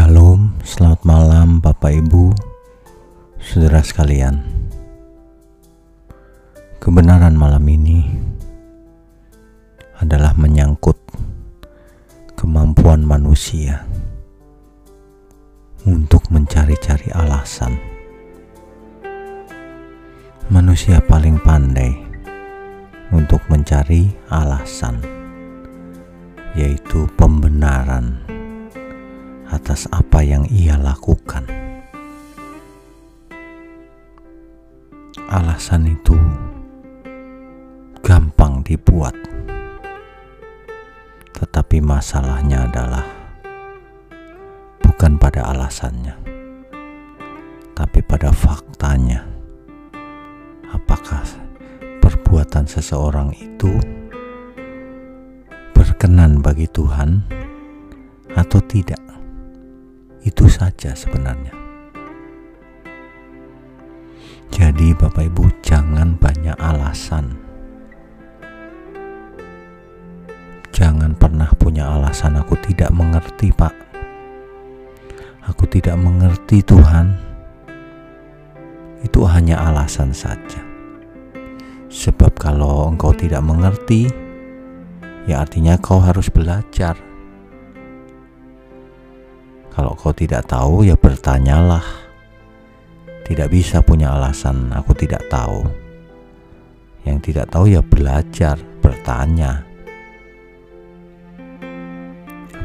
Shalom, selamat malam Bapak Ibu, saudara sekalian. Kebenaran malam ini adalah menyangkut kemampuan manusia untuk mencari-cari alasan. Manusia paling pandai untuk mencari alasan, yaitu pembenaran atas apa yang ia lakukan. Alasan itu gampang dibuat, tetapi masalahnya adalah bukan pada alasannya, tapi pada faktanya. Apakah perbuatan seseorang itu berkenan bagi Tuhan atau tidak? Itu saja sebenarnya. Jadi, Bapak Ibu, jangan banyak alasan. Jangan pernah punya alasan "aku tidak mengerti, Pak". Aku tidak mengerti, Tuhan. Itu hanya alasan saja. Sebab kalau engkau tidak mengerti, ya artinya kau harus belajar kalau kau tidak tahu, ya bertanyalah. Tidak bisa punya alasan, aku tidak tahu. Yang tidak tahu, ya belajar, bertanya.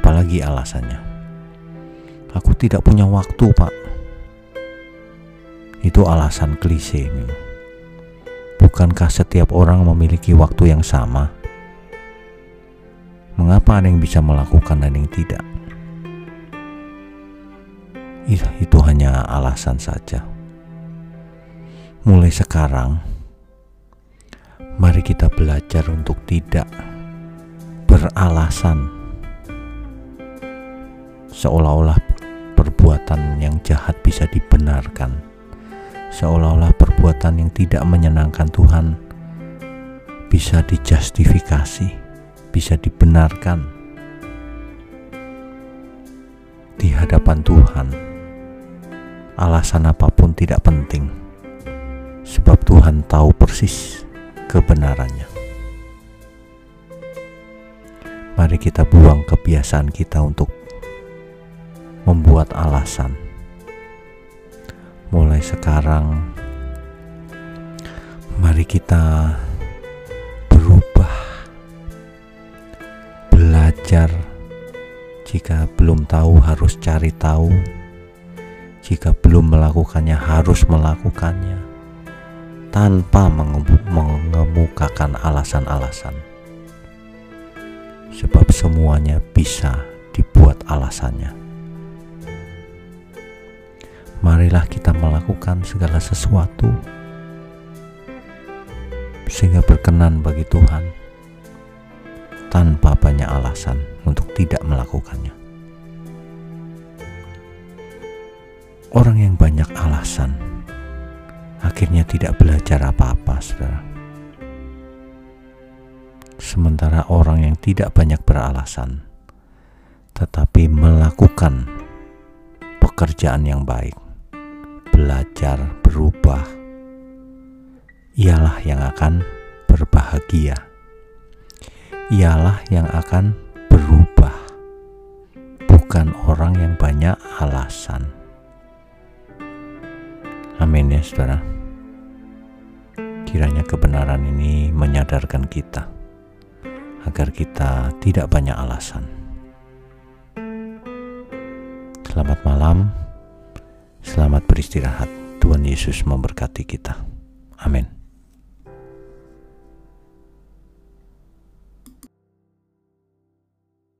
Apalagi alasannya, aku tidak punya waktu, Pak. Itu alasan klise. Bukankah setiap orang memiliki waktu yang sama? Mengapa ada yang bisa melakukan dan yang tidak? Itu hanya alasan saja. Mulai sekarang, mari kita belajar untuk tidak beralasan, seolah-olah perbuatan yang jahat bisa dibenarkan, seolah-olah perbuatan yang tidak menyenangkan Tuhan bisa dijustifikasi, bisa dibenarkan di hadapan Tuhan alasan apa pun tidak penting, sebab Tuhan tahu persis kebenarannya. Mari kita buang kebiasaan kita untuk membuat alasan. Mulai sekarang, mari kita berubah, belajar. Jika belum tahu, harus cari tahu jika belum melakukannya, harus melakukannya tanpa mengemukakan alasan-alasan, sebab semuanya bisa dibuat alasannya. Marilah kita melakukan segala sesuatu sehingga berkenan bagi Tuhan tanpa banyak alasan untuk tidak melakukannya. Orang yang banyak alasan akhirnya tidak belajar apa-apa, saudara. Sementara orang yang tidak banyak beralasan tetapi melakukan pekerjaan yang baik, belajar, berubah, ialah yang akan berbahagia. Ialah yang akan berubah, bukan orang yang banyak alasan. Amin ya saudara. Kiranya kebenaran ini menyadarkan kita agar kita tidak banyak alasan. Selamat malam, selamat beristirahat. Tuhan Yesus memberkati kita. Amin.